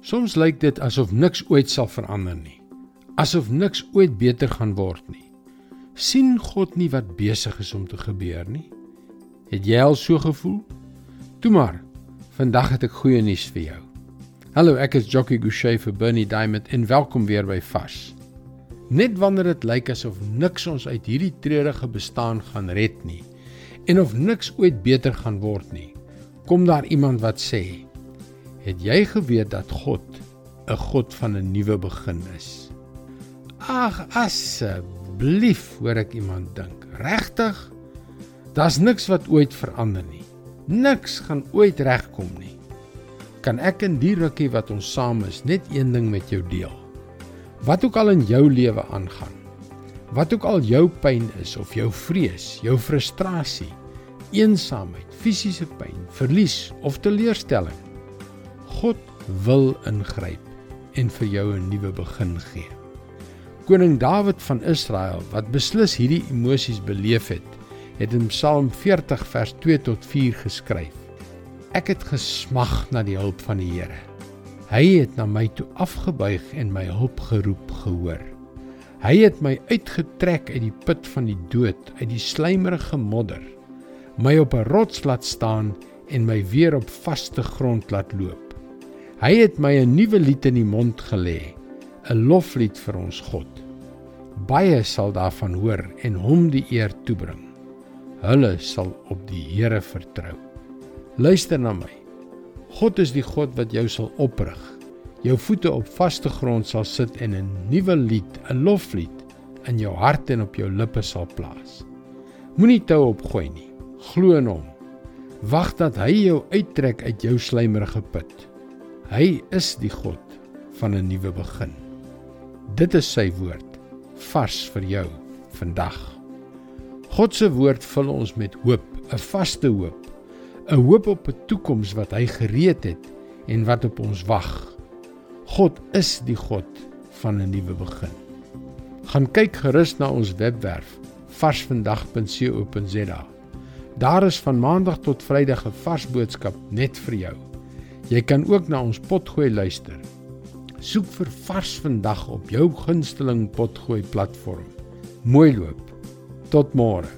Soms lyk dit asof niks ooit sal verander nie. Asof niks ooit beter gaan word nie. sien God nie wat besig is om te gebeur nie? Het jy al so gevoel? Toe maar. Vandag het ek goeie nuus vir jou. Hallo, ek is Jockey Gouchee vir Bernie Diamond en welkom weer by Fas. Net wanneer dit lyk asof niks ons uit hierdie treurige bestaan gaan red nie en of niks ooit beter gaan word nie, kom daar iemand wat sê: Het jy geweet dat God 'n God van 'n nuwe begin is? Ag, asseblief, hoor ek iemand dink. Regtig? Daar's niks wat ooit verander nie. Niks gaan ooit regkom nie. Kan ek in die rukkie wat ons saam is net een ding met jou deel? Wat ook al in jou lewe aangaan, wat ook al jou pyn is of jou vrees, jou frustrasie, eensaamheid, fisiese pyn, verlies of teleurstelling, God wil ingryp en vir jou 'n nuwe begin gee. Koning Dawid van Israel wat beslis hierdie emosies beleef het, het in Psalm 40 vers 2 tot 4 geskryf: Ek het gesmag na die hulp van die Here. Hy het na my toe afgebuig en my hulp geroep gehoor. Hy het my uitgetrek uit die put van die dood, uit die slijmerige modder, my op 'n rots laat staan en my weer op vaste grond laat loop. Hy het my 'n nuwe lied in die mond gelê, 'n loflied vir ons God. Baie sal daarvan hoor en hom die eer toebring. Hulle sal op die Here vertrou. Luister na my. God is die God wat jou sal oprig. Jou voete op vaste grond sal sit en 'n nuwe lied, 'n loflied in jou hart en op jou lippe sal plaas. Moenie tou opgooi nie. Glo in hom. Wag dat hy jou uittrek uit jou slijmerige put. Hy is die God van 'n nuwe begin. Dit is sy woord vars vir jou vandag. God se woord vul ons met hoop, 'n vaste hoop, 'n hoop op 'n toekoms wat hy gereed het en wat op ons wag. God is die God van 'n nuwe begin. Gaan kyk gerus na ons webwerf varsvandag.co.za. Daar is van maandag tot vrydag 'n vars boodskap net vir jou. Jy kan ook na ons potgooi luister. Soek vir vars vandag op jou gunsteling potgooi platform. Mooi loop. Tot môre.